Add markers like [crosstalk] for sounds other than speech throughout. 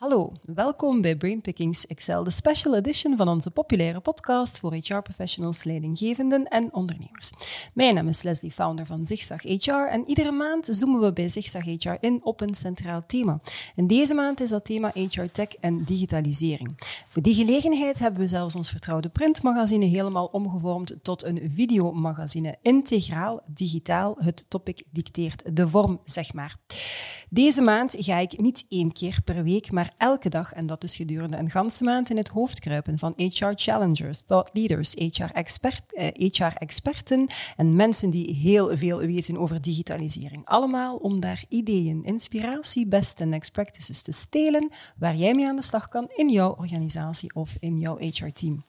Hallo, welkom bij Brainpickings Excel, de special edition van onze populaire podcast voor HR-professionals, leidinggevenden en ondernemers. Mijn naam is Leslie, founder van Zigzag HR en iedere maand zoomen we bij Zigzag HR in op een centraal thema. En deze maand is dat thema HR Tech en digitalisering. Voor die gelegenheid hebben we zelfs ons vertrouwde printmagazine helemaal omgevormd tot een videomagazine. Integraal, digitaal, het topic dicteert de vorm, zeg maar. Deze maand ga ik niet één keer per week, maar elke dag, en dat is gedurende een ganse maand, in het hoofd kruipen van HR challengers, thought leaders, HR-experten eh, en mensen die heel veel weten over digitalisering. Allemaal om daar ideeën, inspiratie, best en next practices te stelen, waar jij mee aan de slag kan in jouw organisatie of in jouw HR-team.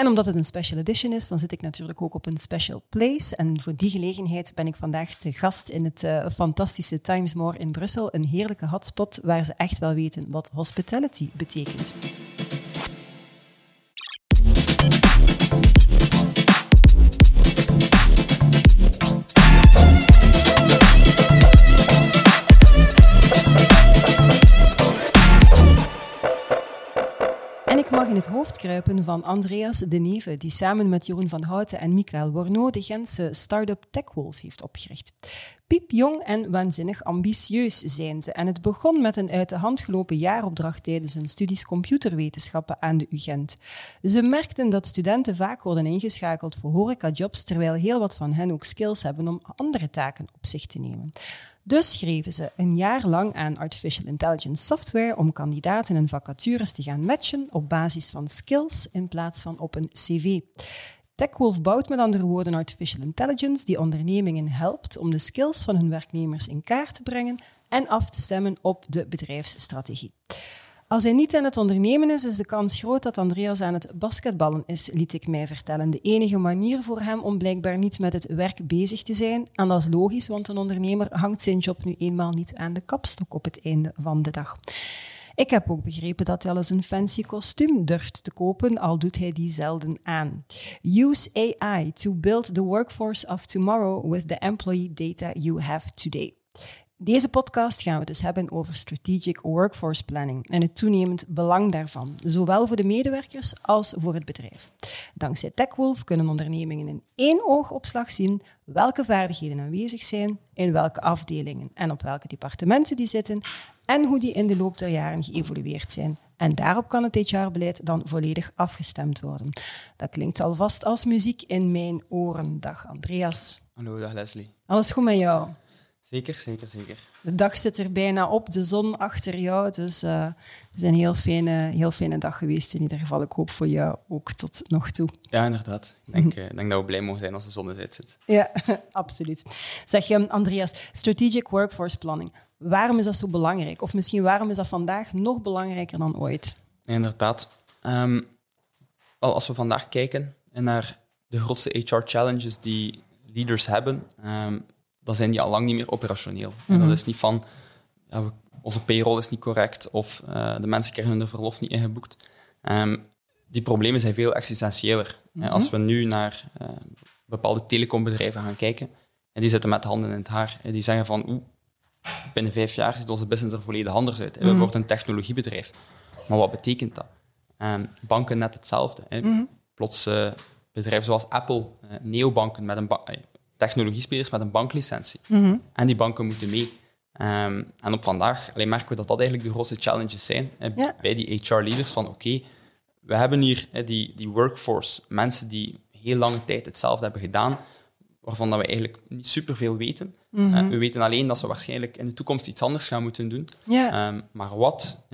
En omdat het een special edition is, dan zit ik natuurlijk ook op een special place. En voor die gelegenheid ben ik vandaag te gast in het uh, fantastische Times More in Brussel. Een heerlijke hotspot waar ze echt wel weten wat hospitality betekent. Mag in het hoofd kruipen van Andreas de Neve, die samen met Jeroen van Houten en Michael Worno de Gentse start-up TechWolf heeft opgericht. Piepjong en waanzinnig ambitieus zijn ze. En het begon met een uit de hand gelopen jaaropdracht tijdens hun studies computerwetenschappen aan de UGent. Ze merkten dat studenten vaak worden ingeschakeld voor horecajobs, terwijl heel wat van hen ook skills hebben om andere taken op zich te nemen. Dus schreven ze een jaar lang aan artificial intelligence software om kandidaten en vacatures te gaan matchen op basis van skills in plaats van op een cv. TechWolf bouwt met andere woorden artificial intelligence die ondernemingen helpt om de skills van hun werknemers in kaart te brengen en af te stemmen op de bedrijfsstrategie. Als hij niet aan het ondernemen is, is de kans groot dat Andreas aan het basketballen is, liet ik mij vertellen. De enige manier voor hem om blijkbaar niet met het werk bezig te zijn. En dat is logisch, want een ondernemer hangt zijn job nu eenmaal niet aan de kapstok op het einde van de dag. Ik heb ook begrepen dat hij al eens een fancy kostuum durft te kopen, al doet hij die zelden aan. Use AI to build the workforce of tomorrow with the employee data you have today. Deze podcast gaan we dus hebben over strategic workforce planning en het toenemend belang daarvan, zowel voor de medewerkers als voor het bedrijf. Dankzij TechWolf kunnen ondernemingen in één oogopslag zien welke vaardigheden aanwezig zijn, in welke afdelingen en op welke departementen die zitten en hoe die in de loop der jaren geëvolueerd zijn. En daarop kan het HR-beleid dan volledig afgestemd worden. Dat klinkt alvast als muziek in mijn oren. Dag Andreas. Hallo, dag Leslie. Alles goed met jou? Zeker, zeker, zeker. De dag zit er bijna op, de zon achter jou. Dus uh, het is een heel fijne, heel fijne dag geweest in ieder geval. Ik hoop voor jou ook tot nog toe. Ja, inderdaad. Ik denk, uh, denk dat we blij mogen zijn als de zon eruit zit. Ja, [laughs] absoluut. Zeg je, Andreas, strategic workforce planning. Waarom is dat zo belangrijk? Of misschien waarom is dat vandaag nog belangrijker dan ooit? inderdaad. Um, wel, als we vandaag kijken naar de grootste HR-challenges die leaders hebben... Um, dan zijn die al lang niet meer operationeel. Mm Dat is niet van, ja, we, onze payroll is niet correct of uh, de mensen krijgen hun verlof niet ingeboekt. Um, die problemen zijn veel existentiëler. Mm -hmm. Als we nu naar uh, bepaalde telecombedrijven gaan kijken, en die zitten met handen in het haar, en die zeggen van, oeh, binnen vijf jaar ziet onze business er volledig anders uit. -hmm. We worden een technologiebedrijf. Maar wat betekent dat? Um, banken net hetzelfde. Hè. Mm. Plots uh, bedrijven zoals Apple, neobanken met een technologiespelers met een banklicentie. Mhm. En die banken moeten mee. Um, en op vandaag alleen merken we dat dat eigenlijk de grootste challenges zijn bij die HR-leaders. Van oké, we hebben hier die, die workforce, mensen die heel lange tijd hetzelfde hebben gedaan, waarvan dat we eigenlijk niet superveel weten. Mm we weten alleen dat ze waarschijnlijk in de toekomst iets anders gaan moeten doen. Um, maar wat?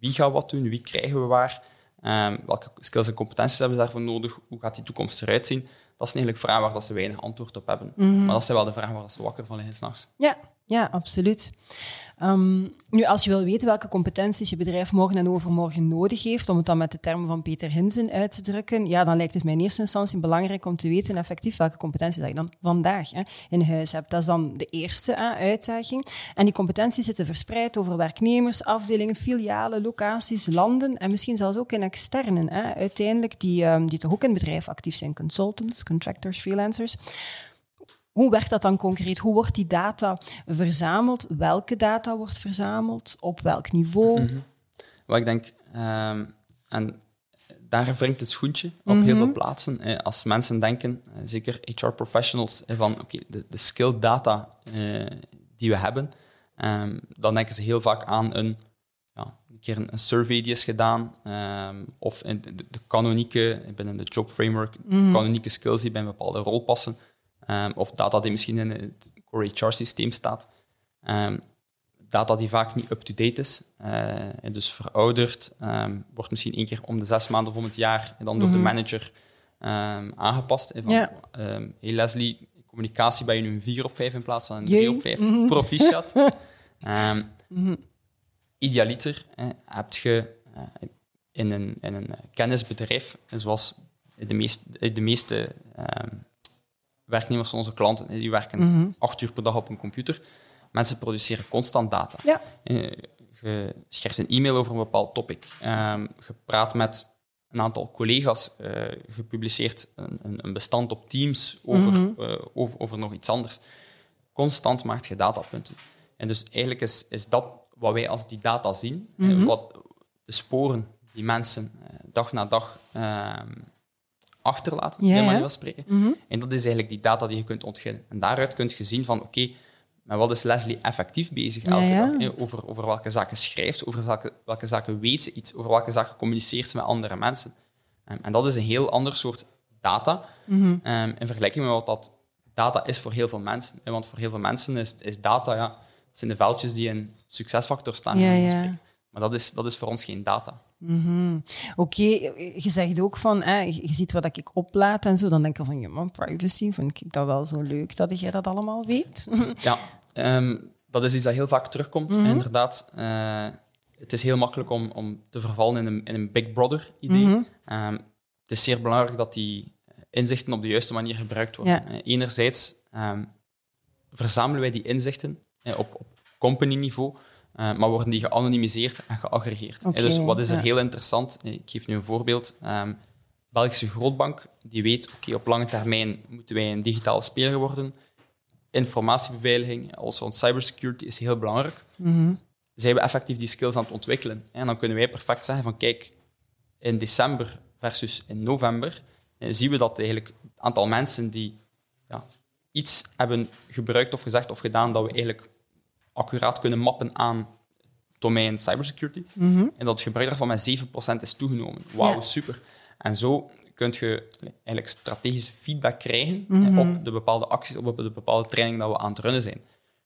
Wie gaat wat doen? Wie krijgen we waar? Um, welke skills en competenties hebben ze daarvoor nodig? Hoe gaat die toekomst eruit zien? Dat is eigenlijk vraag waar dat ze weinig antwoord op hebben. Mhm. Maar dat zijn wel de vragen waar ze wakker van liggen s'nachts. Ja, ja, absoluut. Um, nu, als je wil weten welke competenties je bedrijf morgen en overmorgen nodig heeft, om het dan met de termen van Peter Hinsen uit te drukken, ja, dan lijkt het mij in eerste instantie belangrijk om te weten effectief welke competenties dat je dan vandaag hè, in huis hebt. Dat is dan de eerste uitdaging. En die competenties zitten verspreid over werknemers, afdelingen, filialen, locaties, landen en misschien zelfs ook in externen. Hè, uiteindelijk, die, um, die toch ook in het bedrijf actief zijn, consultants, contractors, freelancers. Hoe werkt dat dan concreet? Hoe wordt die data verzameld? Welke data wordt verzameld? Op welk niveau? Mhm. wat ik denk, ehm, en daar wringt het schoentje op heel veel plaatsen. Eh, als mensen denken, eh, zeker HR-professionals, eh, van oké, de, de skill data eh, die we hebben, ehm, dan denken ze heel vaak aan een, ja, een keer een, een survey die is gedaan, ehm, of in de, de canonieke, binnen de job framework, de canonieke skills die bij een bepaalde rol passen, ehm, of data die misschien in het core HR-systeem staat. Ehm, data die vaak niet up-to-date is, eh, en dus verouderd, ehm, wordt misschien één keer om de zes maanden of om het jaar en dan door de manager ehm, aangepast. hè, Van, Ja. hey Leslie, communicatie ben je nu een 4 op 5 in plaats van een Jee. 3 op 5. Proficiat. [laughs] Ehm, Idealiter heb je eh, in een, in een kennisbedrijf, zoals de, meest, de meeste werknemers van onze klanten, die werken acht uur per dag op een computer. Mensen produceren constant data. Ja. Eh, Je schrijft een e-mail over een bepaald topic. Ehm, je praat met een aantal collega's. eh, je publiceert een, een, bestand op Teams over, eh, over, over nog iets anders. Constant maakt je datapunten. En dus eigenlijk is, is dat wat wij als die data zien. eh, wat de sporen die mensen dag na dag ehm, achterlaten, Ja, ja. van spreken. En dat is eigenlijk die data die je kunt ontginnen. En daaruit kun je zien van, oké, met wat is Leslie effectief bezig elke Ja, ja. dag? Over, over welke zaken schrijft ze, over welke, welke zaken weet ze iets, over welke zaken communiceert ze met andere mensen. Ehm, en dat is een heel ander soort data ehm, in vergelijking met wat dat data is voor heel veel mensen. Want voor heel veel mensen is, is data, ja, dat zijn de veldjes die in succesfactor staan. Ja. Maar dat is, dat is voor ons geen data. Oké, je zegt ook van, hè, je ziet wat ik oplaad en zo, dan denk ik van, ja, man, privacy, vind ik dat wel zo leuk dat jij dat allemaal weet. [laughs] Ja, ehm, dat is iets dat heel vaak terugkomt, inderdaad. Eh, het is heel makkelijk om, om te vervallen in een, in een Big Brother-idee. Ehm, het is zeer belangrijk dat die inzichten op de juiste manier gebruikt worden. Ja. Eh, enerzijds ehm, verzamelen wij die inzichten eh, op, op company-niveau, eh, maar worden die geanonimiseerd en geaggregeerd. Eh, dus wat is er ja. heel interessant? Eh, Ik geef nu een voorbeeld. Ehm, Belgische grootbank die weet, oké, op lange termijn moeten wij een digitale speler worden informatiebeveiliging, als rond cybersecurity, is heel belangrijk. Zijn we effectief die skills aan het ontwikkelen? En dan kunnen wij perfect zeggen van kijk, in december versus in november eh, zien we dat eigenlijk het aantal mensen die ja, iets hebben gebruikt of gezegd of gedaan dat we eigenlijk accuraat kunnen mappen aan het domein cybersecurity. En dat het gebruik daarvan met 7% is toegenomen. Wauw, Ja. super. En zo kun je eigenlijk strategische feedback krijgen eh, op de bepaalde acties, op de bepaalde training dat we aan het runnen zijn.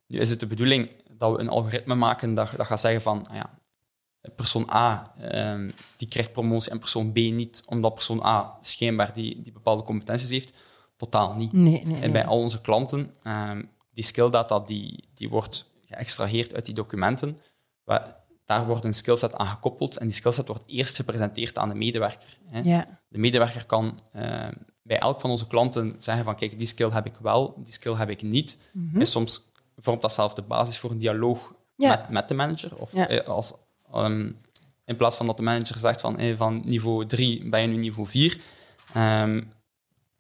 Nu is het de bedoeling dat we een algoritme maken dat, dat gaat zeggen van, ah ja, persoon A ehm, die krijgt promotie en persoon B niet, omdat persoon A schijnbaar die, die bepaalde competenties heeft. Totaal niet. Nee, nee, En bij al onze klanten, ehm, die skilldata die, die wordt geëxtraheerd uit die documenten. Daar wordt een skillset aan gekoppeld en die skillset wordt eerst gepresenteerd aan de medewerker. Hè. Ja. De medewerker kan ehm, bij elk van onze klanten zeggen van kijk, die skill heb ik wel, die skill heb ik niet. En soms vormt dat zelf de basis voor een dialoog Ja. met, met de manager. Of Ja. eh, als, ehm, in plaats van dat de manager zegt van, eh, van niveau 3 ben je nu niveau 4, ehm,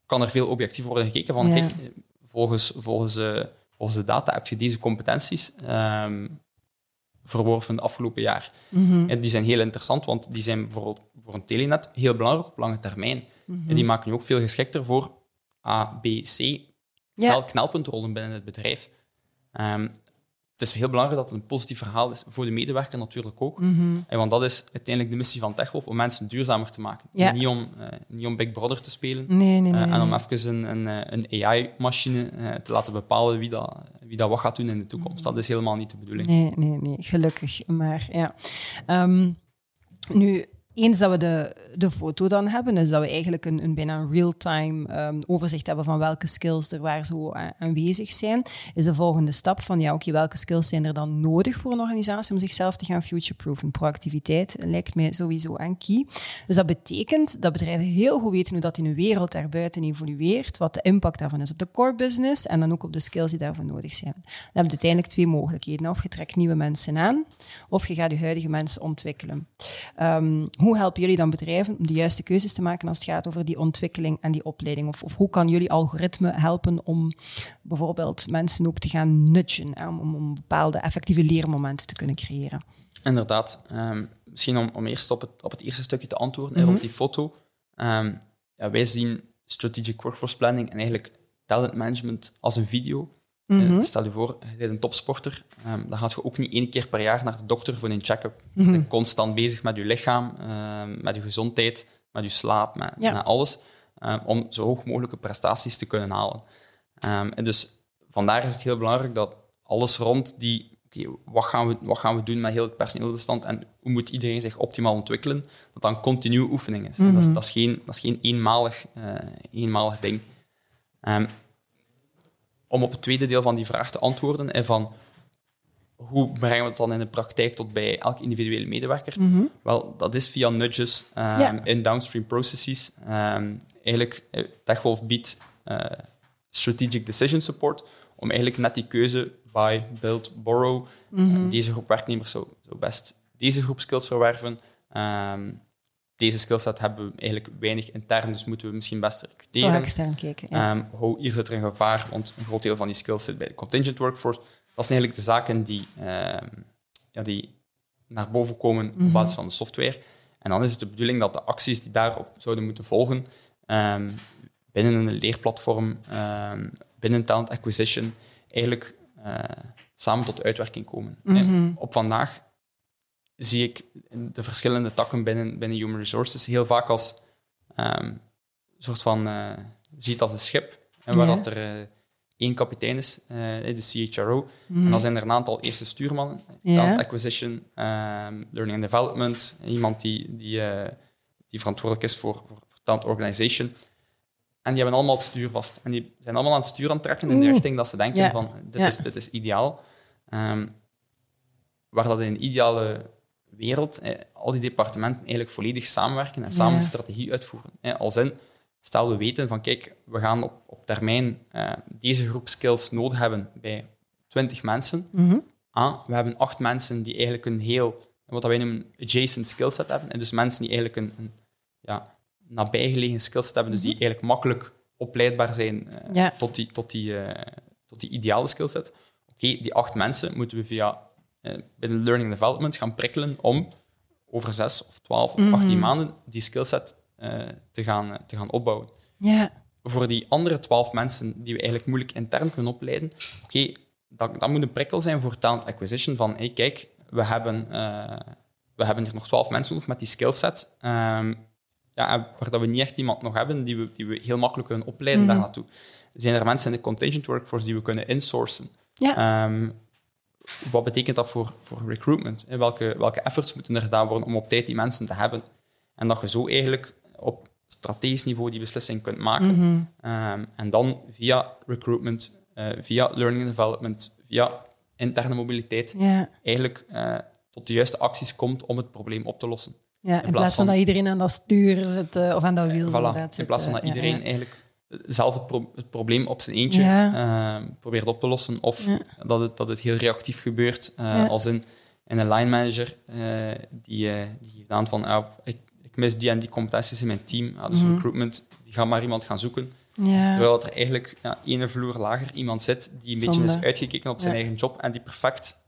kan er veel objectief worden gekeken van kijk, eh, volgens, volgens, eh, volgens de data heb je deze competenties ehm, verworven de afgelopen jaar. Mhm. En die zijn heel interessant, want die zijn bijvoorbeeld voor een telenet heel belangrijk op lange termijn. Mhm. En die maken je ook veel geschikter voor A, B, C Ja. knel, knelpuntrollen binnen het bedrijf. Ehm, het is heel belangrijk dat het een positief verhaal is voor de medewerker natuurlijk ook. Mhm. En want dat is uiteindelijk de missie van TechWolf, om mensen duurzamer te maken. Ja. Niet, om, eh, niet om Big Brother te spelen Nee, nee, nee. eh, en om even een, een, eh, een AI-machine te laten bepalen wie dat, wie dat wat gaat doen in de toekomst. Dat is helemaal niet de bedoeling. Nee, nee, nee, gelukkig. Maar ja. Ehm, nu, eens dat we de, de foto dan hebben, is dat we eigenlijk een, een bijna een real-time ehm, overzicht hebben van welke skills er waar zo a- aanwezig zijn, is de volgende stap van, ja, oké, welke skills zijn er dan nodig voor een organisatie om zichzelf te gaan future-proofen? Proactiviteit lijkt mij sowieso aan key. Dus dat betekent dat bedrijven heel goed weten hoe dat in de wereld daarbuiten evolueert, wat de impact daarvan is op de core business en dan ook op de skills die daarvoor nodig zijn. Dan heb je uiteindelijk twee mogelijkheden. Of je trekt nieuwe mensen aan, of je gaat je huidige mensen ontwikkelen. Ehm, hoe helpen jullie dan bedrijven om de juiste keuzes te maken als het gaat over die ontwikkeling en die opleiding? Of, of hoe kan jullie algoritme helpen om bijvoorbeeld mensen ook te gaan nudgen, om, om bepaalde effectieve leermomenten te kunnen creëren? Inderdaad. Um, misschien om, om eerst op het, op het eerste stukje te antwoorden, mm op die foto. Um, ja, wij zien strategic workforce planning en eigenlijk talent management als een video. Mm Stel je voor, je bent een topsporter, um, dan gaat je ook niet één keer per jaar naar de dokter voor een check-up. Je bent constant bezig met je lichaam, met je gezondheid, met je slaap, met, met alles, om zo hoog mogelijke prestaties te kunnen halen. en dus vandaar is het heel belangrijk dat alles rond die wat, gaan we, wat gaan we doen met heel het personeelbestand en hoe moet iedereen zich optimaal ontwikkelen, dat dan continu oefening is. dat, is dat, is geen, dat is geen eenmalig, uh, eenmalig ding. Um, om op het tweede deel van die vraag te antwoorden, en van hoe brengen we het dan in de praktijk tot bij elke individuele medewerker? Mm Wel, dat is via nudges um, in downstream processes. Um, eigenlijk, eh, TechWolf biedt uh, strategic decision support om eigenlijk net die keuze buy, build, borrow. Mhm. Deze groep werknemers zou, zou, best deze groep skills verwerven. Um, deze skillset hebben we eigenlijk weinig intern, dus moeten we misschien best recruteren. Toch extern kijken. Ja. Um, hoe, hier zit er een gevaar, want een groot deel van die skills zit bij de contingent workforce. Dat zijn eigenlijk de zaken die, um, ja, die naar boven komen op mhm. basis van de software. En dan is het de bedoeling dat de acties die daarop zouden moeten volgen, binnen een leerplatform, binnen talent acquisition, eigenlijk uh, samen tot uitwerking komen. Mhm. op vandaag zie ik de verschillende takken binnen, binnen Human Resources heel vaak als um, een soort van, uh, ziet als een schip, en waar dat er uh, één kapitein is, de CHRO, en dan zijn er een aantal eerste stuurmannen, talent acquisition, um, learning and development, iemand die, die, die verantwoordelijk is voor, voor, voor talent organization, en die hebben allemaal het stuur vast. En die zijn allemaal aan het stuur aan het trekken in de richting dat ze denken van, dit, is, dit is ideaal. Um, waar dat in een ideale wereld eh, al die departementen eigenlijk volledig samenwerken en samen een strategie uitvoeren. Eh, als in, stel we weten van, kijk, we gaan op, op termijn eh, deze groep skills nodig hebben bij 20 mensen. Mm ah, we hebben acht mensen die eigenlijk een heel, wat wij noemen, adjacent skillset hebben. En dus mensen die eigenlijk een, een ja, nabijgelegen skills hebben, dus die mhm. eigenlijk makkelijk opleidbaar zijn uh, tot, die, tot, die, uh, tot die ideale skillset. Oké, die acht mensen moeten we via binnen learning development gaan prikkelen om over zes of twaalf of achttien mhm. maanden die skillset te, gaan, te gaan opbouwen. Voor die andere twaalf mensen die we eigenlijk moeilijk intern kunnen opleiden, oké, dat, dat moet een prikkel zijn voor talent acquisition van hey, kijk, we hebben, we hebben hier nog twaalf mensen nodig met die skillset. Um, ja, waar dat we niet echt iemand nog hebben die we, die we heel makkelijk kunnen opleiden mm daar naartoe. Zijn er mensen in de contingent workforce die we kunnen insourcen? Ja. Um, wat betekent dat voor, voor recruitment? Welke, welke efforts moeten er gedaan worden om op tijd die mensen te hebben? En dat je zo eigenlijk op strategisch niveau die beslissing kunt maken. Mm en dan via recruitment, uh, via learning and development, via interne mobiliteit, eigenlijk uh, tot de juiste acties komt om het probleem op te lossen. Ja, in, plaats van, dat iedereen aan dat stuur zit uh, of aan dat wiel. Voilà, in plaats van dat iedereen eigenlijk zelf het, het, probleem op zijn eentje uh, probeert op te lossen. Of dat, het, dat het heel reactief gebeurt. Uh, als in, in een line manager die, die geeft aan van ah, ik, ik, mis die en die competenties in mijn team. dus mm recruitment, die gaat maar iemand gaan zoeken. Ja. Terwijl er eigenlijk ja, ene vloer lager iemand zit die een beetje is uitgekeken op zijn eigen job en die perfect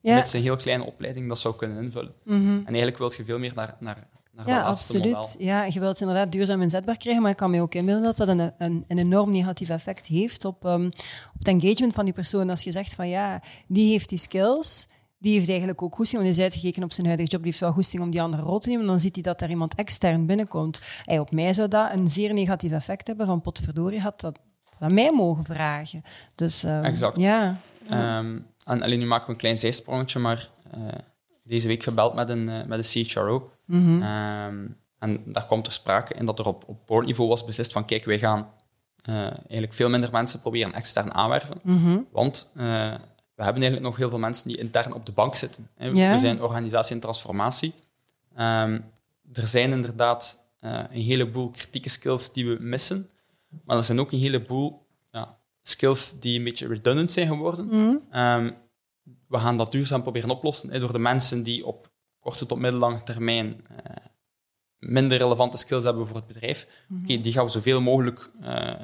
met zijn heel kleine opleiding dat zou kunnen invullen. Mhm. En eigenlijk wil je veel meer naar, naar ja, absoluut. Ja, je wilt het inderdaad duurzaam inzetbaar krijgen, maar ik kan me ook inbeelden dat dat een, een, een enorm negatief effect heeft op, um, op het engagement van die persoon. Als je zegt van ja, die heeft die skills, die heeft eigenlijk ook goesting, want hij is uitgekeken op zijn huidige job, die heeft wel goesting om die andere rol te nemen, dan ziet hij dat er iemand extern binnenkomt. Hey, op mij zou dat een zeer negatief effect hebben, van potverdorie had dat aan mij mogen vragen. Dus, um, exact. Ja. Um, en alleen nu maken we een klein zijsprongetje, maar uh, deze week gebeld met een, uh, met een CHRO. Mm um, en daar komt er sprake in dat er op, op boardniveau was beslist van kijk, wij gaan uh, eigenlijk veel minder mensen proberen extern aanwerven. Mm Want we hebben eigenlijk nog heel veel mensen die intern op de bank zitten. Hè. We zijn organisatie in transformatie. Um, er zijn inderdaad een heleboel kritieke skills die we missen. Maar er zijn ook een heleboel skills die een beetje redundant zijn geworden. Mhm. Ehm, we gaan dat duurzaam proberen oplossen door de mensen die op korte tot middellange termijn uh, minder relevante skills hebben voor het bedrijf. Mhm. Oké, die gaan we zoveel mogelijk eh,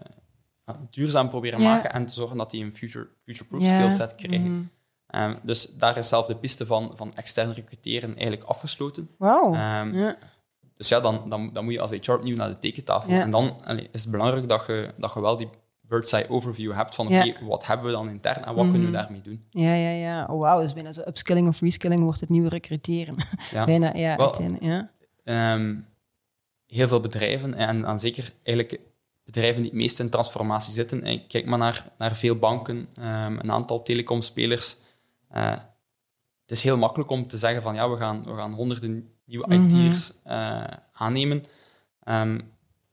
duurzaam proberen maken en te zorgen dat die een future, future-proof Ja. skillset krijgen. Mhm. Ehm, dus daar is zelf de piste van, van extern recruteren eigenlijk afgesloten. Wauw. Ehm. Dus ja, dan, dan, dan moet je als HR opnieuw naar de tekentafel. En dan allee, is het belangrijk dat je, dat je wel die bird's eye overview hebt van Ja. wat hebben we dan intern en wat Mhm. kunnen we daarmee doen. ja, ja, ja. Oh, wauw, dus bijna zo upskilling of reskilling wordt het nieuwe recruteren. Ja. [laughs] bijna, ja. Wel- ja. Ehm, heel veel bedrijven, en, en zeker eigenlijk bedrijven die het meest in transformatie zitten. En kijk maar naar, naar veel banken, ehm, een aantal telecomspelers. Eh, het is heel makkelijk om te zeggen van ja, we gaan, we gaan honderden nieuwe Mhm. IT'ers eh, aannemen.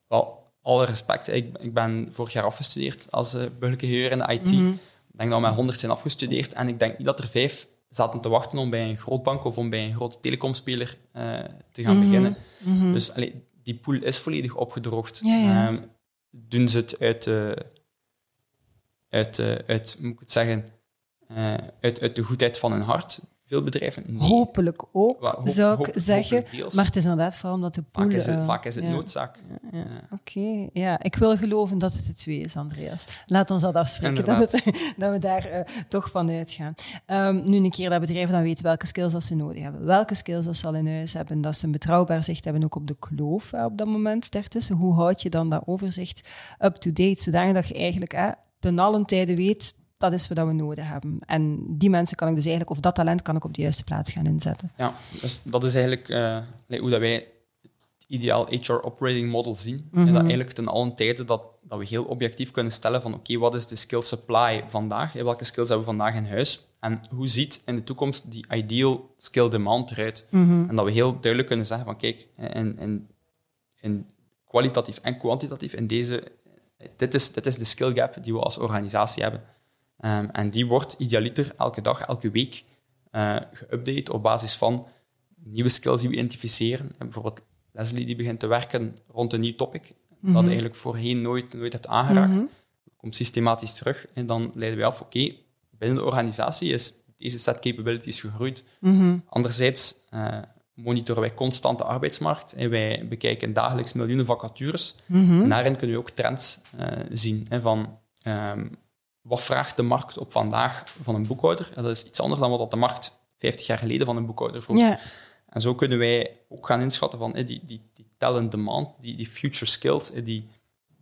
Wel, alle respect, ik, ik ben vorig jaar afgestudeerd als uh, burgerlijke in de IT. Mhm. Ik denk dat we met 100 zijn afgestudeerd en ik denk niet dat er vijf zaten te wachten om bij een grootbank of om bij een grote telecomspeler eh, te gaan Mhm. beginnen. Mhm. Dus allee, die pool is volledig opgedroogd. Ja, ja. Ehm, doen ze het uit, eh, uit, eh, uit moet ik het zeggen, uit, uit de goedheid van hun hart? Veel bedrijven? Nee. Hopelijk ook, Wa- hoop- zou ik hoop- zeggen. Maar het is inderdaad vooral omdat de pool... vaak is het, eh, vaak is het ja. noodzaak. Ja, Ja. Oké, ja. Ik wil geloven dat het de twee is, Andreas. Laat ons dat afspreken, dat, het, [laughs] dat we daar eh, toch van uitgaan. Ehm, nu een keer dat bedrijven dan weten welke skills dat ze nodig hebben, welke skills dat ze al in huis hebben, dat ze een betrouwbaar zicht hebben ook op de kloof eh, op dat moment daartussen. Hoe houd je dan dat overzicht up-to-date, zodanig dat je eigenlijk eh, ten allen tijde weet, dat is wat we nodig hebben. En die mensen kan ik dus eigenlijk, of dat talent kan ik op de juiste plaats gaan inzetten. Ja, dus dat is eigenlijk eh, hoe dat wij het ideaal HR operating model zien. En Mhm. dat eigenlijk ten allen tijde dat, dat we heel objectief kunnen stellen van oké, wat is de skill supply vandaag? Welke skills hebben we vandaag in huis? En hoe ziet in de toekomst die ideal skill demand eruit? Mhm. En dat we heel duidelijk kunnen zeggen van kijk, in, in, in kwalitatief en kwantitatief in deze, dit is, dit is de skill gap die we als organisatie hebben. Ehm, en die wordt idealiter elke dag, elke week eh geüpdate op basis van nieuwe skills die we identificeren. En bijvoorbeeld Leslie die begint te werken rond een nieuw topic, dat eigenlijk voorheen nooit, nooit hebt aangeraakt. Mhm. Komt systematisch terug en dan leiden wij af, oké, binnen de organisatie is deze set capabilities gegroeid. Mhm. Anderzijds eh, monitoren wij constant de arbeidsmarkt en wij bekijken dagelijks miljoenen vacatures. Mhm. En daarin kunnen we ook trends eh, zien hè, van ehm, wat vraagt de markt op vandaag van een boekhouder. En dat is iets anders dan wat de markt 50 jaar geleden van een boekhouder vroeg. Ja. En zo kunnen wij ook gaan inschatten van die, die, die talent demand, die, die future skills, die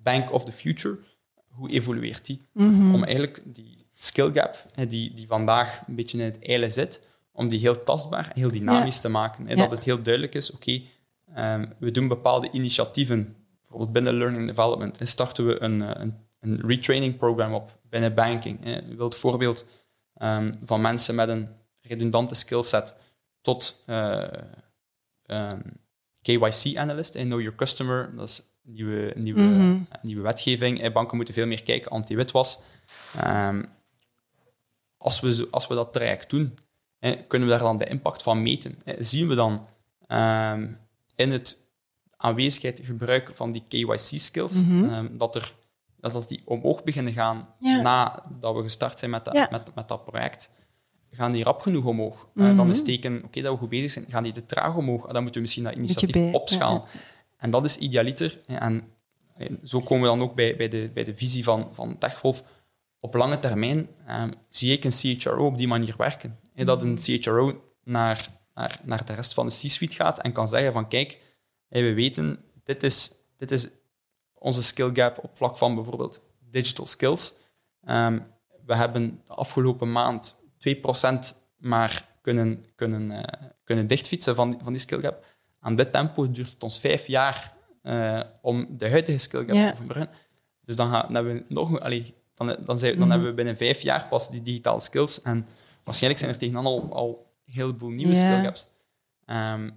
bank of the future, hoe evolueert die? Mhm. Om eigenlijk die skill gap, die, die vandaag een beetje in het eilen zit, om die heel tastbaar heel dynamisch te maken. Ja. Dat het heel duidelijk is, oké, ehm, we doen bepaalde initiatieven, bijvoorbeeld binnen Learning Development, en starten we een, eh, een, een retraining program op binnen banking. Een wild voorbeeld ehm, van mensen met een redundante skillset tot eh, ehm, KYC-analyst, Know Your Customer, dat is nieuwe, nieuwe, Mhm. nieuwe wetgeving. Eh, Banken moeten veel meer kijken anti-witwas. Ehm, als, we, zo- als we dat traject doen, kunnen we daar dan de impact van meten. Zien we dan in het aanwezigheid, gebruik van die KYC-skills, Mhm. dat, er, dat, dat die omhoog beginnen gaan Ja. nadat we gestart zijn met dat, Ja. met, met dat project. Gaan die rap genoeg omhoog? Eh, Mhm. dan is teken oké, dat we goed bezig zijn. Gaan die te traag omhoog? Ah, dan moeten we misschien dat initiatief ja, opschalen. En dat is idealiter. En, en zo komen we dan ook bij, bij, de, bij de visie van, van TechWolf. Op lange termijn ehm, zie ik een CHRO op die manier werken. Dat een CHRO naar, naar, naar de rest van de C-suite gaat en kan zeggen van kijk, we weten, dit is, dit is onze skill gap op vlak van bijvoorbeeld digital skills. Ehm, we hebben de afgelopen maand 2% maar kunnen, kunnen, eh, kunnen dichtfietsen van, die- van die skill gap. Aan dit tempo duurt het ons vijf jaar eh, om de huidige skill gap Ja. te overbruggen. Dus dan, gaan, dan hebben we nog... Allee, dan, dan, zijn, dan Mhm. hebben we binnen vijf jaar pas die digitale skills. En waarschijnlijk zijn er tegen dan al, al een heleboel nieuwe Ja. skill gaps. Ehm,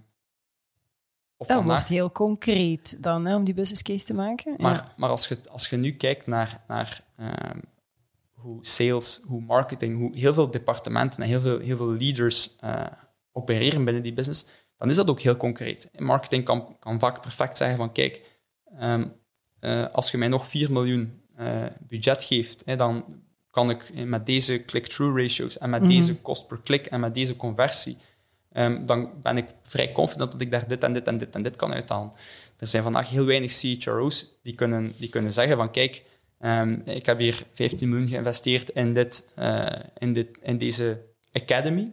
Dat vandaag- wordt heel concreet dan, hè, om die business case te maken. maar, Ja. maar als, je, als je nu kijkt naar, naar ehm, hoe sales, hoe marketing, hoe heel veel departementen en heel veel, heel veel leaders eh, opereren binnen die business, dan is dat ook heel concreet. In marketing kan, kan vaak perfect zeggen van kijk, ehm, eh, als je mij nog 4 miljoen eh, budget geeft, hè, dan kan ik met deze click-through ratios en met Mhm. deze kost per klik en met deze conversie ehm, dan ben ik vrij confident dat ik daar dit en dit en dit en dit kan uithalen. Er zijn vandaag heel weinig CHRO's die kunnen, die kunnen zeggen van kijk, ehm, ik heb hier 15 miljoen geïnvesteerd in, dit, eh, in, dit, in deze academy.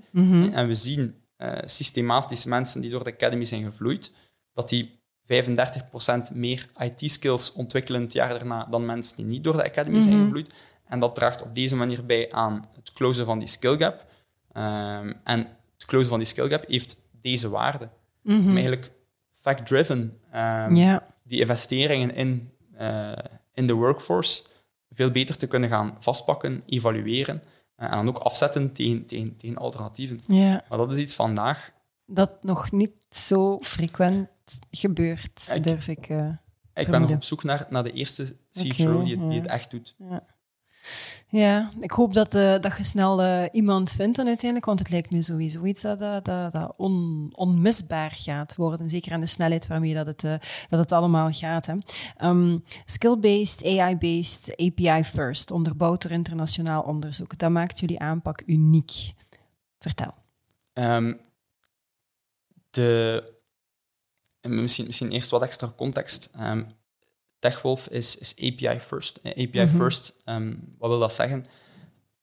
En we zien uh, systematisch mensen die door de academy zijn gevloeid, dat die 35% meer IT-skills ontwikkelen het jaar daarna dan mensen die niet door de academy zijn Mhm. gevloeid. En dat draagt op deze manier bij aan het closen van die skill gap. Ehm, en het closen van die skill gap heeft deze waarde. Om eigenlijk fact-driven ehm, die investeringen in, eh, in de workforce veel beter te kunnen gaan vastpakken, evalueren eh, en dan ook afzetten tegen, tegen, tegen alternatieven. Maar dat is iets vandaag. Dat nog niet zo frequent gebeurt, Ik- durf ik. eh, Ik ben nog op zoek naar, naar de eerste CHRO die, het, die het echt doet. Ja. Ja, ik hoop dat, eh, dat je snel eh, iemand vindt dan uiteindelijk, want het lijkt me sowieso iets dat, dat, dat, dat on, onmisbaar gaat worden. Zeker aan de snelheid waarmee dat het, eh, dat het allemaal gaat. Ehm, Skill-based, AI-based, API-first, onderbouwd door internationaal onderzoek. Dat maakt jullie aanpak uniek. Vertel. Ehm, de, en misschien, misschien eerst wat extra context. Ehm, TechWolf is, is API first. Eh, API Mhm. first, ehm, wat wil dat zeggen?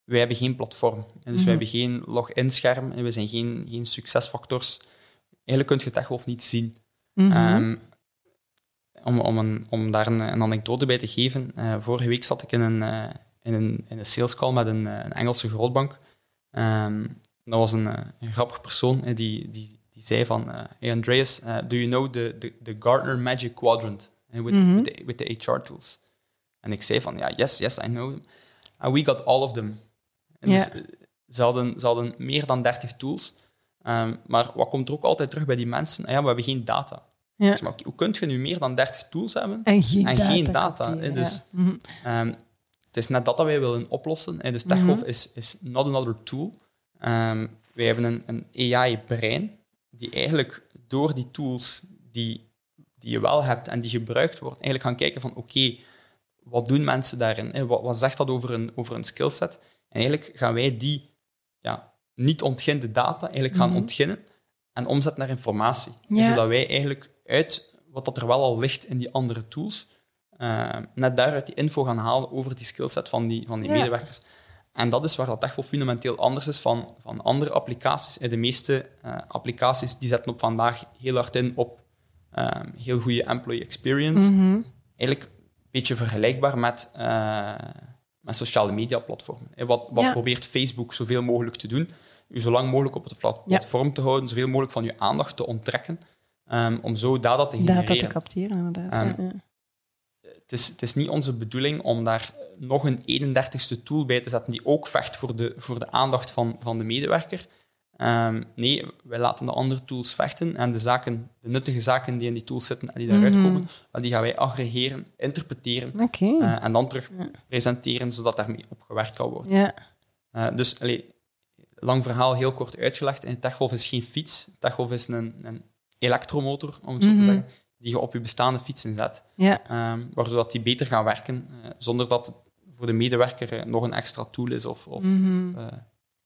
Wij hebben geen platform. En dus Mhm. wij hebben geen login-scherm en we zijn geen, geen succesfactors. Eigenlijk kun je TechWolf niet zien. Mhm. Ehm, om, om, een, om daar een, een anekdote bij te geven. eh, vorige week zat ik in een, eh, in een, in een sales call met een, eh, een Engelse grootbank. Ehm, dat was een, een grappig persoon die, die, die zei van... hey Andreas, do you know the, the, the Gartner Magic Quadrant eh, with, Mhm. with, the, with the HR tools? En ik zei van, ja, yes, yes, I know them. And we got all of them. En Ja. dus, eh, ze, hadden, ze hadden meer dan 30 tools. Ehm, maar wat komt er ook altijd terug bij die mensen? Ah ja, we hebben geen data. Ja. Dus, maar hoe kun je nu meer dan 30 tools hebben? En geen en data. geen data, dus- ja. Mhm. Ehm, het is net dat dat wij willen oplossen. hè. Dus TechWolf is, is not another tool. Ehm, wij hebben een, een AI-brein die eigenlijk door die tools die, die je wel hebt en die gebruikt worden, eigenlijk gaan kijken van oké, wat doen mensen daarin? Wat, wat zegt dat over een, over een skillset? En eigenlijk gaan wij die ja, niet ontginde data eigenlijk gaan Mhm. ontginnen en omzetten naar informatie. Ja. Zodat wij eigenlijk uit wat dat er wel al ligt in die andere tools, eh, net daaruit die info gaan halen over die skillset van die, van die Ja. medewerkers. En dat is waar dat echt wel fundamenteel anders is van, van andere applicaties. De meeste eh, applicaties die zetten op vandaag heel hard in op ehm, heel goede employee experience. Mhm. Eigenlijk een beetje vergelijkbaar met, eh, met sociale media platformen. Eh, Wat, wat Ja. probeert Facebook zoveel mogelijk te doen? U zo lang mogelijk op het Ja. platform te houden, zoveel mogelijk van uw aandacht te onttrekken, ehm, om zo data te genereren. Data te capteren, inderdaad. Ehm, ja. het is, het is niet onze bedoeling om daar nog een 31ste tool bij te zetten die ook vecht voor de, voor de aandacht van, van de medewerker. Ehm, nee, wij laten de andere tools vechten en de, zaken, de nuttige zaken die in die tools zitten en die daaruit Mhm. komen, die gaan wij aggregeren, interpreteren eh, en dan terug presenteren, zodat daarmee op gewerkt kan worden. ja. Eh, dus, allee, lang verhaal, heel kort uitgelegd. Een techwolf is geen fiets. Techwolf is een, een elektromotor, om het zo Mhm. te zeggen, die je op je bestaande fietsen zet. ja. Ehm, waardoor dat die beter gaan werken, eh, zonder dat het voor de medewerker nog een extra tool is. Of, of, Mhm.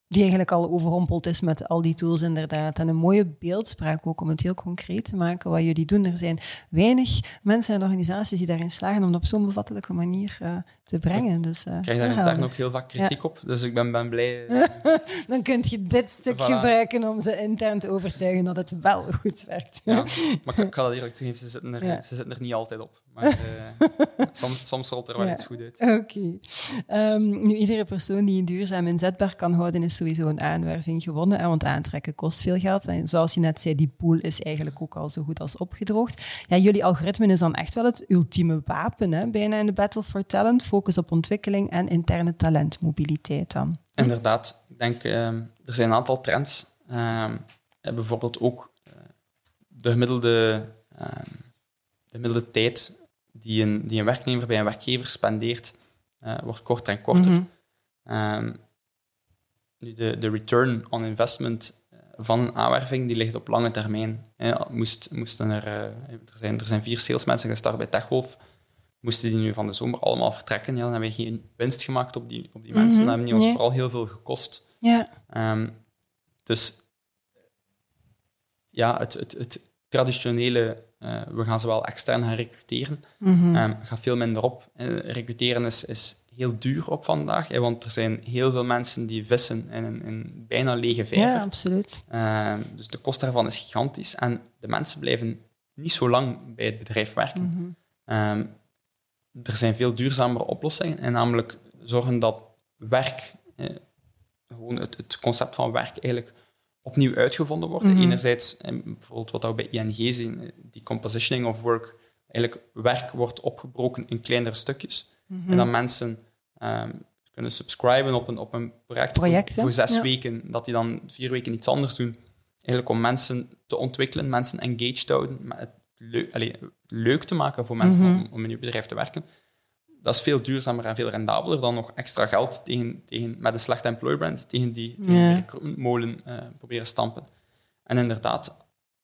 Die eigenlijk al overrompeld is met al die tools, inderdaad. En een mooie beeldspraak ook om het heel concreet te maken wat jullie doen. Er zijn weinig mensen en organisaties die daarin slagen om op zo'n bevattelijke manier eh, te brengen. Dus, eh, ik krijg daar intern ook heel vaak kritiek op, dus ik ben, ben blij. eh, [laughs] Dan kun je dit stuk Voilà. gebruiken om ze intern te overtuigen dat het wel goed werkt. ja. [laughs] Maar ik, ik ga dat eerlijk toegeven, ze zitten er, Ja. ze zitten er niet altijd op. [laughs] Maar eh, soms, soms rolt er wel iets goed uit. Oké. Ehm, nu, iedere persoon die je duurzaam inzetbaar kan houden, is sowieso een aanwerving gewonnen. Hè, want aantrekken kost veel geld. En zoals je net zei, die pool is eigenlijk ook al zo goed als opgedroogd. Ja, jullie algoritme is dan echt wel het ultieme wapen, hè, bijna in de battle for talent. Focus op ontwikkeling en interne talentmobiliteit dan. Inderdaad, ik denk, ehm, er zijn een aantal trends. Ehm, eh, bijvoorbeeld ook eh, de gemiddelde, ehm, de gemiddelde tijd die een, die een werknemer bij een werkgever spendeert, eh, wordt korter en korter. Mhm. Nu de, de return on investment van een aanwerving die ligt op lange termijn. Moest, moesten er, er, zijn, er zijn vier salesmensen gestart bij TechWolf. Moesten die nu van de zomer allemaal vertrekken, ja, dan hebben we geen winst gemaakt op die, op die mensen. Mhm, Dan hebben die ons nee. vooral heel veel gekost. Ja. Ehm, dus ja, het, het, het traditionele, uh, we gaan ze wel extern gaan recruteren, Mhm. um, gaat veel minder op. Uh, recruteren is, is heel duur op vandaag, hè, want er zijn heel veel mensen die vissen in een in bijna lege vijver. Ja, absoluut. Um, dus de kost daarvan is gigantisch en de mensen blijven niet zo lang bij het bedrijf werken. Mhm. Um, er zijn veel duurzamere oplossingen, en namelijk zorgen dat werk, eh, gewoon het, het, concept van werk eigenlijk opnieuw uitgevonden wordt. Mhm. Enerzijds, eh, bijvoorbeeld wat we bij ING zien, eh, die compositioning of work, eigenlijk werk wordt opgebroken in kleinere stukjes. Mhm. En dat mensen um, kunnen subscriben op een, op een project, Project, voor, voor, zes ja. weken, dat die dan vier weken iets anders doen. Eigenlijk om mensen te ontwikkelen, mensen engaged te houden, het allee, leuk te maken voor mensen Mhm. om, om in uw bedrijf te werken. Dat is veel duurzamer en veel rendabeler dan nog extra geld tegen, tegen, met een slechte employer brand tegen die, tegen die recruitmentmolen uh, proberen stampen. En inderdaad,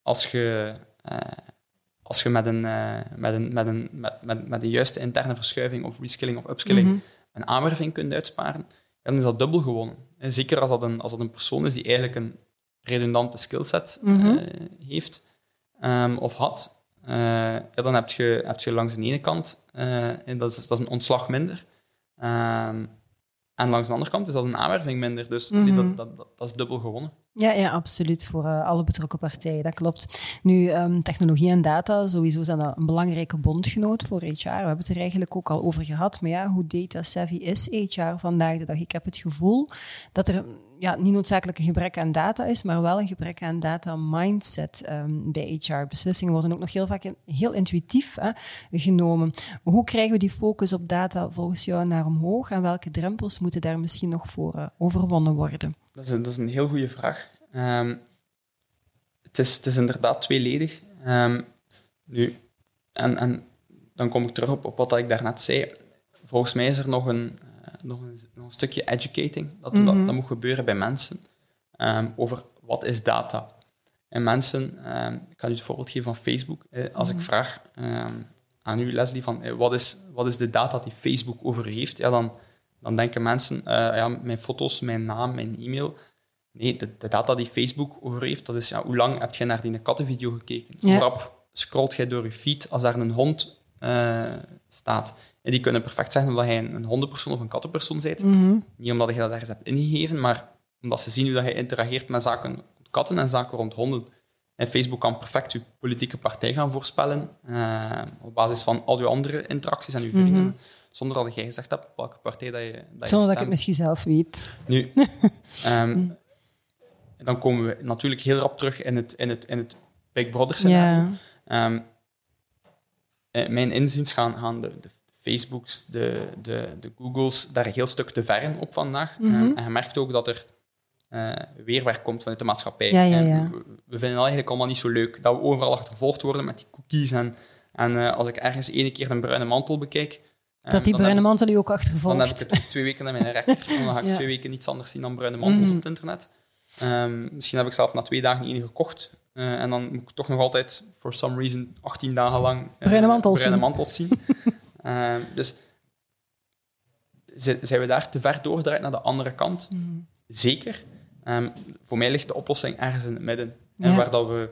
als je, uh, als je met, een, uh, met, een, met, een, met, met, met de juiste interne verschuiving of reskilling of upskilling Mhm. een aanwerving kunt uitsparen, dan is dat dubbel gewonnen. En zeker als dat, een, als dat een persoon is die eigenlijk een redundante skillset Mhm. heeft um, of had, uh, ja, dan heb je, heb je langs de ene kant, uh, en dat, is, dat is een ontslag minder. Um, en langs de andere kant is dat een aanwerving minder. Dus Mhm. dat, dat, dat, dat, is dubbel gewonnen. Ja, ja absoluut. Voor uh, alle betrokken partijen, dat klopt. Nu, um, technologie en data, sowieso zijn dat een belangrijke bondgenoot voor HR. We hebben het er eigenlijk ook al over gehad. Maar ja, hoe data savvy is HR vandaag de dag? Ik heb het gevoel dat er ja, niet noodzakelijk een gebrek aan data is, maar wel een gebrek aan data mindset um, bij HR. Beslissingen worden ook nog heel vaak heel intuïtief hè, genomen. Hoe krijgen we die focus op data volgens jou naar omhoog en welke drempels moeten daar misschien nog voor uh, overwonnen worden? Dat is, een, dat is een heel goede vraag. Um, het, is, het is inderdaad tweeledig. Um, nu, en, en dan kom ik terug op, op wat ik daarnet zei. Volgens mij is er nog een, nog een, nog een stukje educating dat, mm -hmm. dat, dat, moet gebeuren bij mensen um, over wat is data. En mensen, ik kan u het voorbeeld geven van Facebook. Eh, als mm -hmm. ik vraag aan u, Leslie, van eh, wat, is, wat is de data die Facebook over u heeft, ja, dan dan denken mensen, uh, ja, mijn foto's, mijn naam, mijn e-mail. Nee, de, de, data die Facebook over heeft, dat is ja, hoe lang heb je naar die kattenvideo gekeken? Hoe rap scrolt jij door je feed als daar een hond uh, staat? En die kunnen perfect zeggen dat jij een, een hondenpersoon of een kattenpersoon bent. Mm -hmm. Niet omdat je dat ergens hebt ingegeven, maar omdat ze zien hoe dat je interageert met zaken rond katten en zaken rond honden. En Facebook kan perfect je politieke partij gaan voorspellen uh, op basis van al je andere interacties en je vrienden. Mm -hmm zonder dat jij gezegd hebt welke partij dat je dat Zonder je dat ik het misschien zelf weet. Nu, um, [laughs] dan komen we natuurlijk heel rap terug in het, in het, in het Big Brother scenario. Ja. Um, mijn inziens gaan, gaan de, de Facebooks, de, de, de Googles daar een heel stuk te ver op vandaag. Mm -hmm. um, en je merkt ook dat er uh, weerwerk komt vanuit de maatschappij. Ja, ja, ja. We, we, vinden het eigenlijk allemaal niet zo leuk dat we overal achtervolgd worden met die cookies. En, en uh, als ik ergens ene keer een bruine mantel bekijk, dat die bruine mantel u ook achtervolgt. Dan heb ik het twee weken in mijn rekker. En [laughs] dan ga ik twee weken niets anders zien dan bruine mantels mm. op het internet. Um, misschien heb ik zelf na twee dagen één gekocht. Uh, en dan moet ik toch nog altijd, for some reason, 18 dagen lang uh, bruine mantels bruine zien. Mantels zien. [laughs] uh, dus zijn we daar te ver doorgedraaid naar de andere kant? Mm. Zeker. Um, voor mij ligt de oplossing ergens in het midden. Ja. En waar dat we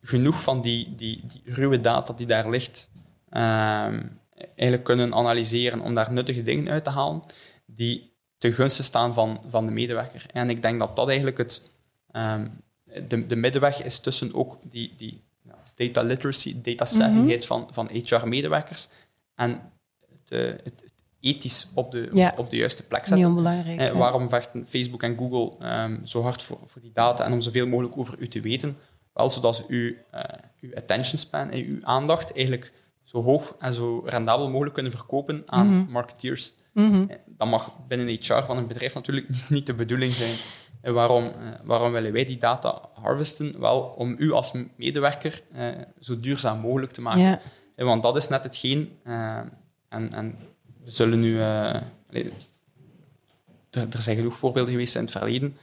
genoeg van die, die, die ruwe data die daar ligt... Um, eigenlijk kunnen analyseren om daar nuttige dingen uit te halen die ten gunste staan van, van de medewerker. En ik denk dat dat eigenlijk het, um, de, de middenweg is tussen ook die, die data literacy, data savvyheid mm -hmm. van, van HR-medewerkers en het, uh, het, het, ethisch op de, ja. op de juiste plek zetten. Niet onbelangrijk. Eh, waarom vechten Facebook en Google um, zo hard voor, voor die data en om zoveel mogelijk over u te weten? Wel, zodat ze uw, uh, uw attention span en uw aandacht eigenlijk zo hoog en zo rendabel mogelijk kunnen verkopen aan Mhm. mm -hmm. marketeers. Mm -hmm. Dat mag binnen HR van een bedrijf natuurlijk niet, [laughs] niet de bedoeling zijn. En waarom, uh, waarom willen wij die data harvesten? Wel, om u als medewerker uh, zo duurzaam mogelijk te maken. Ja. En want dat is net hetgeen... En, en we zullen nu... Er, er, zijn genoeg voorbeelden geweest in het verleden.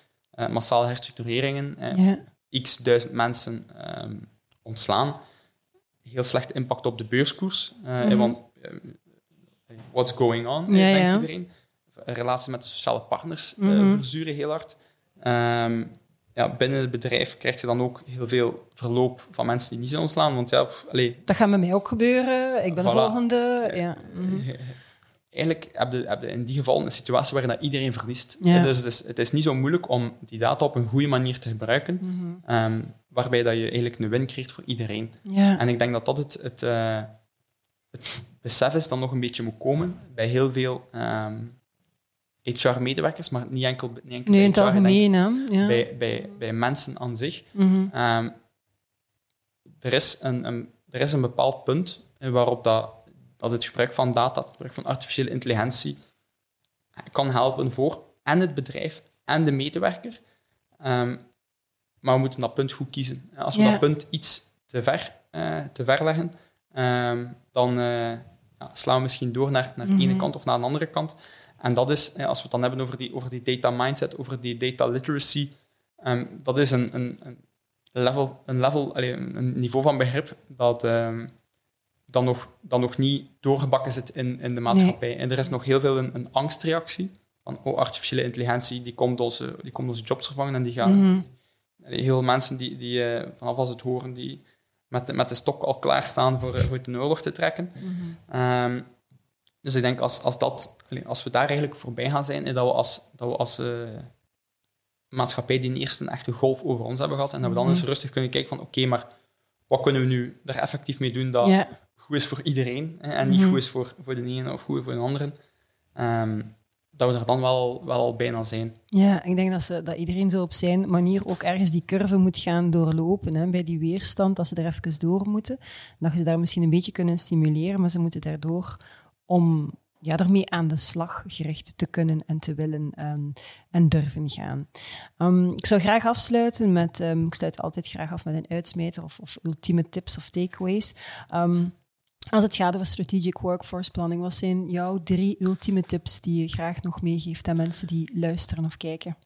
massale herstructureringen. Ja. X duizend mensen um, ontslaan heel slechte impact op de beurskoers. Mm -hmm. Want what's going on, ja, denkt ja. iedereen. Relaties met de sociale partners mm -hmm. verzuren heel hard. Um, ja, binnen het bedrijf krijg je dan ook heel veel verloop van mensen die niet zijn ontslaan. Want ja, pff, Dat gaat met mij ook gebeuren. Ik ben de volgende. Ja. mhm. [laughs] eigenlijk heb je, heb je in die geval een situatie waarin dat iedereen verliest. Ja. Dus het is, het is niet zo moeilijk om die data op een goede manier te gebruiken, Mhm. ehm, waarbij dat je eigenlijk een win creëert voor iedereen. Ja. En ik denk dat dat het, het, eh, het besef is dat nog een beetje moet komen bij heel veel ehm, HR-medewerkers, maar niet enkel, niet enkel bij het HR, ik denk algemeen, hè? Ja. bij, bij, bij mensen aan zich. Mhm. Ehm, er, is een, een, er is een bepaald punt waarop dat, dat het gebruik van data, het gebruik van artificiële intelligentie, eh, kan helpen voor en het bedrijf en de medewerker. Ehm, maar we moeten dat punt goed kiezen. Als we Ja. dat punt iets te ver, eh, te ver leggen, ehm, dan eh, ja, slaan we misschien door naar, naar de ene Mhm. kant of naar de andere kant. En dat is, als we het dan hebben over die, over die data mindset, over die data literacy, ehm, dat is een, een, een level, een, level een niveau van begrip dat ehm, dan, nog, dan nog niet doorgebakken zit in, in de maatschappij. En er is nog heel veel een, een angstreactie van oh, artificiële intelligentie die komt, onze, die komt onze jobs vervangen en die gaat... Mhm. Heel veel mensen die, die eh, vanaf als het horen, die met de, met de stok al klaarstaan voor, eh, voor het een oorlog te trekken. Mhm. Ehm, dus ik denk als, als, dat, als we daar eigenlijk voorbij gaan zijn, is dat we als, dat we als eh, maatschappij die eerst een echte golf over ons hebben gehad en dat we dan Mhm. eens rustig kunnen kijken van oké, maar wat kunnen we nu daar effectief mee doen dat goed is voor iedereen hè, en niet Mhm. goed is voor, voor de ene of goed voor de andere. Ehm, dat we er dan wel, wel al bijna zijn. Ja, ik denk dat, ze, dat iedereen zo op zijn manier ook ergens die curve moet gaan doorlopen. Hè, bij die weerstand, dat ze er even door moeten. Dat je ze daar misschien een beetje kunnen stimuleren, maar ze moeten daardoor om ja, ermee aan de slag gericht te kunnen en te willen en, en durven gaan. Ehm, ik zou graag afsluiten met, ehm, ik sluit altijd graag af met een uitsmijter of, of ultieme tips of takeaways. Ehm, als het gaat over strategic workforce planning, wat zijn jouw drie ultieme tips die je graag nog meegeeft aan mensen die luisteren of kijken?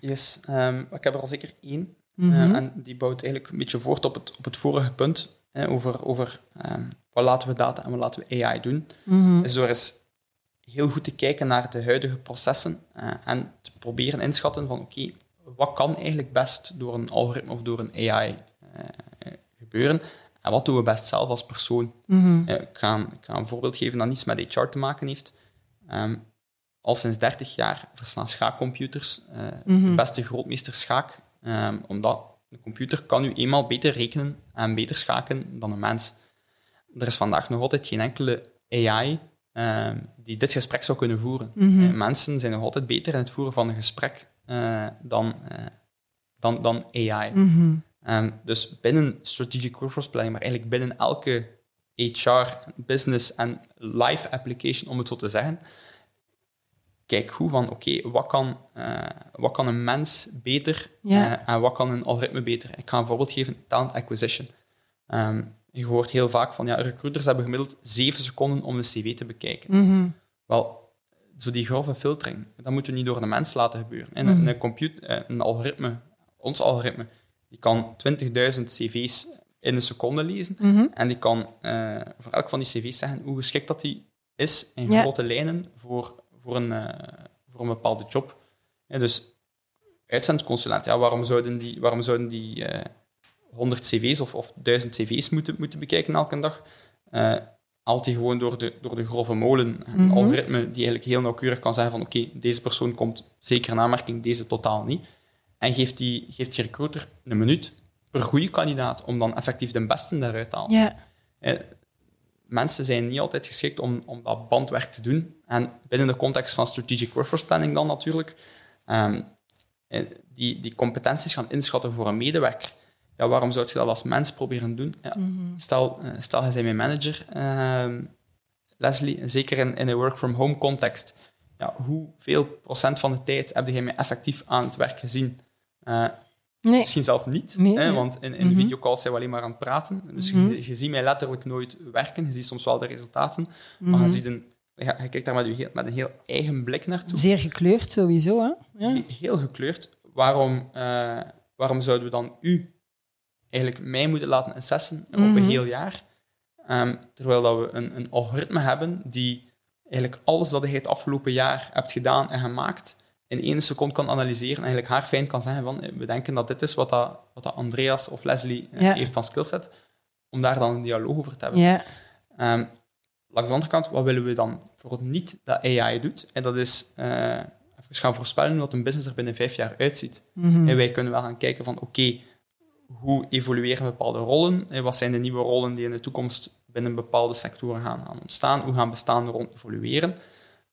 Yes, ehm, ik heb er al zeker één. Mhm. En die bouwt eigenlijk een beetje voort op het, op het vorige punt hè, over, over ehm, wat laten we data en wat laten we AI doen. Mhm. Dus door eens heel goed te kijken naar de huidige processen eh, en te proberen inschatten van oké, wat kan eigenlijk best door een algoritme of door een AI eh, eh, gebeuren en wat doen we best zelf als persoon. Mhm. Ik, ga, een- ik ga een voorbeeld geven dat niets met HR te maken heeft. Ehm, al sinds 30 jaar verslaan schaakcomputers eh, Mhm. de beste grootmeester schaak, ehm, omdat een computer kan nu eenmaal beter rekenen en beter schaken dan een mens. Er is vandaag nog altijd geen enkele AI ehm, die dit gesprek zou kunnen voeren. Mhm. Eh, mensen zijn nog altijd beter in het voeren van een gesprek eh, dan, eh, dan, dan AI. Mhm. Ehm, dus binnen strategic workforce planning, maar eigenlijk binnen elke HR, business en life application, om het zo te zeggen, kijk goed van, oké, wat, kan, eh, wat kan een mens beter Ja. eh, en wat kan een algoritme beter? Ik ga een voorbeeld geven, talent acquisition. Ehm, je hoort heel vaak van, ja, recruiters hebben gemiddeld zeven seconden om een cv te bekijken. Mhm. Wel, zo die grove filtering, dat moeten we niet door een mens laten gebeuren. En een, een, computer, eh, een algoritme, ons algoritme, die kan 20.000 cv's in een seconde lezen. Mhm. En die kan voor elk van die cv's zeggen hoe geschikt dat die is in Ja. grote lijnen voor, voor, een, eh, voor een bepaalde job. Dus uitzendconsulent, ja, waarom zouden die, waarom zouden die eh 100 cv's of, of 1000 cv's moeten, moeten bekijken elke dag? Eh haalt hij gewoon door de, door de grove molen een Mhm. algoritme die eigenlijk heel nauwkeurig kan zeggen van oké, deze persoon komt zeker in aanmerking, deze totaal niet. En geeft die, geeft die recruiter een minuut per goede kandidaat om dan effectief de beste daaruit te halen. Eh, mensen zijn niet altijd geschikt om, om dat bandwerk te doen. En binnen de context van strategic workforce planning dan natuurlijk, ehm, eh, die, die competenties gaan inschatten voor een medewerker. Ja, waarom zou je dat als mens proberen doen? Ja, Mhm. stel, eh, stel, je bent mijn manager, ehm, Leslie, zeker in, in een work-from-home context. Ja, hoeveel procent van de tijd heb jij mij effectief aan het werk gezien? Eh, Nee. Misschien zelf niet, Nee, hè, want in, in Mhm. videocalls zijn we alleen maar aan het praten. Dus Mhm. je, je ziet mij letterlijk nooit werken. Je ziet soms wel de resultaten, maar Mhm. je, ziet een, je, je kijkt daar met, heel, met een heel eigen blik naartoe. Zeer gekleurd sowieso, hè? Ja. He- Heel gekleurd. Waarom, eh, waarom zouden we dan u eigenlijk mij moeten laten assessen op Mhm. een heel jaar? Ehm, terwijl dat we een, een algoritme hebben die eigenlijk alles dat je het afgelopen jaar hebt gedaan en gemaakt in één seconde kan analyseren en eigenlijk haar fijn kan zeggen van we denken dat dit is wat, dat, wat dat Andreas of Leslie eh, Ja. heeft aan skillset, om daar dan een dialoog over te hebben. Ja. Ehm, langs de andere kant, wat willen we dan bijvoorbeeld niet dat AI doet? En dat is eh, even gaan voorspellen dat een business er binnen vijf jaar uitziet. Mhm. En wij kunnen wel gaan kijken van oké, hoe evolueren bepaalde rollen? En wat zijn de nieuwe rollen die in de toekomst binnen bepaalde sectoren gaan, gaan ontstaan? Hoe gaan bestaande rollen evolueren?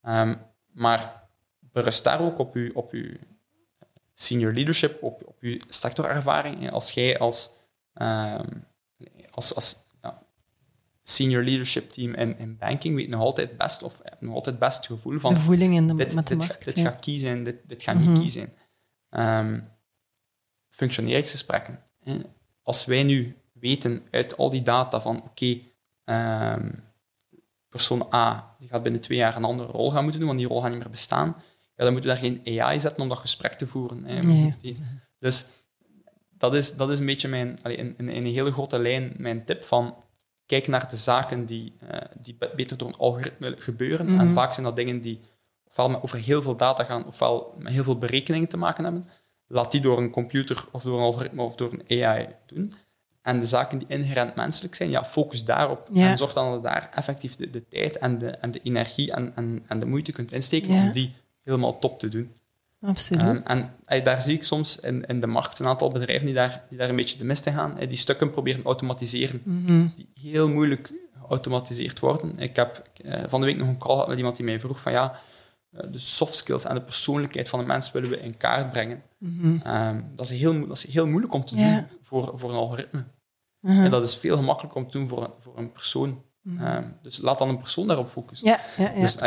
Ehm, maar berust daar ook op uw, op uw senior leadership, op, op uw sectorervaring. Als jij als, ehm, als, als senior leadership team in, in banking weet nog altijd best, of nog altijd best het gevoel van de voeling in de, dit, met de dit, markt. dit ja. gaat key zijn, dit, dit gaat Mhm. niet key zijn. Ehm, functioneringsgesprekken. Als wij nu weten uit al die data van oké, ehm, persoon A die gaat binnen twee jaar een andere rol gaan moeten doen, want die rol gaat niet meer bestaan, ja, dan moeten we daar geen AI zetten om dat gesprek te voeren. hè. Nee. Dus dat is, dat is een beetje mijn, allee, in, in, in een hele grote lijn mijn tip van kijk naar de zaken die, eh, die be- beter door een algoritme gebeuren. Mhm. En vaak zijn dat dingen die ofwel met over heel veel data gaan, ofwel met heel veel berekeningen te maken hebben. Laat die door een computer of door een algoritme of door een AI doen. En de zaken die inherent menselijk zijn, ja, focus daarop. Ja. En zorg dan dat je daar effectief de, de tijd en de, en de energie en, en, en de moeite kunt insteken Ja. om die helemaal top te doen. Absoluut. Um, en daar zie ik soms in, in de markt een aantal bedrijven die daar, die daar een beetje de mist in gaan. die stukken proberen te automatiseren, Mhm. die heel moeilijk geautomatiseerd worden. Ik heb eh, van de week nog een call gehad met iemand die mij vroeg van ja, eh, de soft skills en de persoonlijkheid van de mens willen we in kaart brengen. Mhm. Um, dat, is heel, dat is heel moeilijk om te doen voor, voor een algoritme. Mhm. En dat is veel gemakkelijker om te doen voor, een- voor een persoon. Um, dus laat dan een persoon daarop focussen. Dus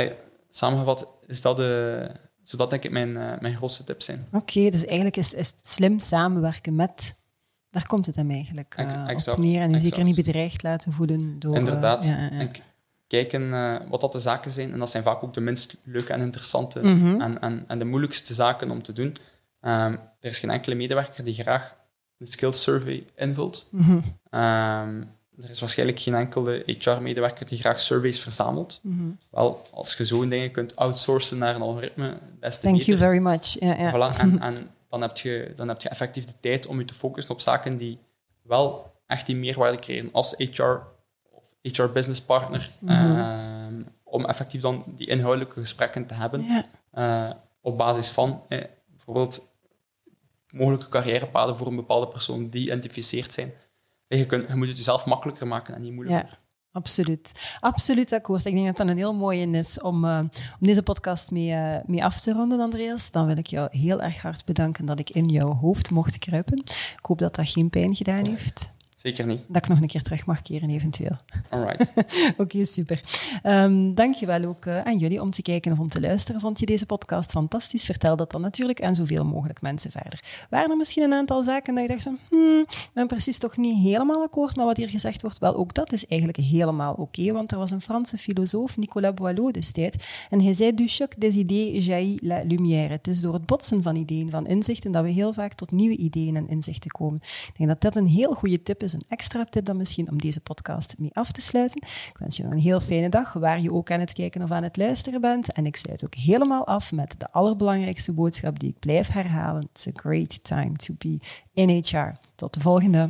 samengevat is dat, de, zou dat denk ik mijn, eh, mijn grootste tip zijn. Oké, dus eigenlijk is, is het slim samenwerken met... Daar komt het hem eigenlijk eh, op neer. En u zeker niet bedreigd laten voelen door... eh, Inderdaad. ja, kijken wat dat de zaken zijn. En dat zijn vaak ook de minst leuke en interessante Mhm. en, en, en de moeilijkste zaken om te doen. Ehm, er is geen enkele medewerker die graag een skills survey invult. Mhm. Ehm, er is waarschijnlijk geen enkele HR-medewerker die graag surveys verzamelt. Mhm. Wel, als je zo'n dingen kunt outsourcen naar een algoritme, des te Thank beter. you very much. Voilà, en, [laughs] en dan, heb je, dan heb je effectief de tijd om je te focussen op zaken die wel echt die meerwaarde creëren als HR of HR business partner. Mhm. ehm, om effectief dan die inhoudelijke gesprekken te hebben. Eh, op basis van eh, bijvoorbeeld mogelijke carrièrepaden voor een bepaalde persoon die geïdentificeerd zijn. Je moet het jezelf makkelijker maken en niet moeilijker. Absoluut. Absoluut akkoord. Ik denk dat dat een heel mooie is om, eh, om deze podcast mee, eh, mee af te ronden, Andreas. Dan wil ik jou heel erg hard bedanken dat ik in jouw hoofd mocht kruipen. Ik hoop dat dat geen pijn gedaan heeft. Zeker niet. Dat ik nog een keer terug mag keren, eventueel. Alright. [laughs] Oké, super. Ehm dankjewel ook eh, aan jullie om te kijken of om te luisteren. Vond je deze podcast fantastisch? Vertel dat dan natuurlijk aan zoveel mogelijk mensen verder. Waren er misschien een aantal zaken dat je dacht van, hmm, ik ben precies toch niet helemaal akkoord met wat hier gezegd wordt? Wel, ook dat is eigenlijk helemaal oké, want er was een Franse filosoof, Nicolas Boileau destijds, en hij zei, du choc des idées jaillit la lumière. Het is door het botsen van ideeën, van inzichten, dat we heel vaak tot nieuwe ideeën en inzichten komen. Ik denk dat dat een heel goede tip is, een extra tip dan misschien om deze podcast mee af te sluiten. Ik wens je nog een heel fijne dag, waar je ook aan het kijken of aan het luisteren bent. En ik sluit ook helemaal af met de allerbelangrijkste boodschap die ik blijf herhalen. It's a great time to be in HR. Tot de volgende.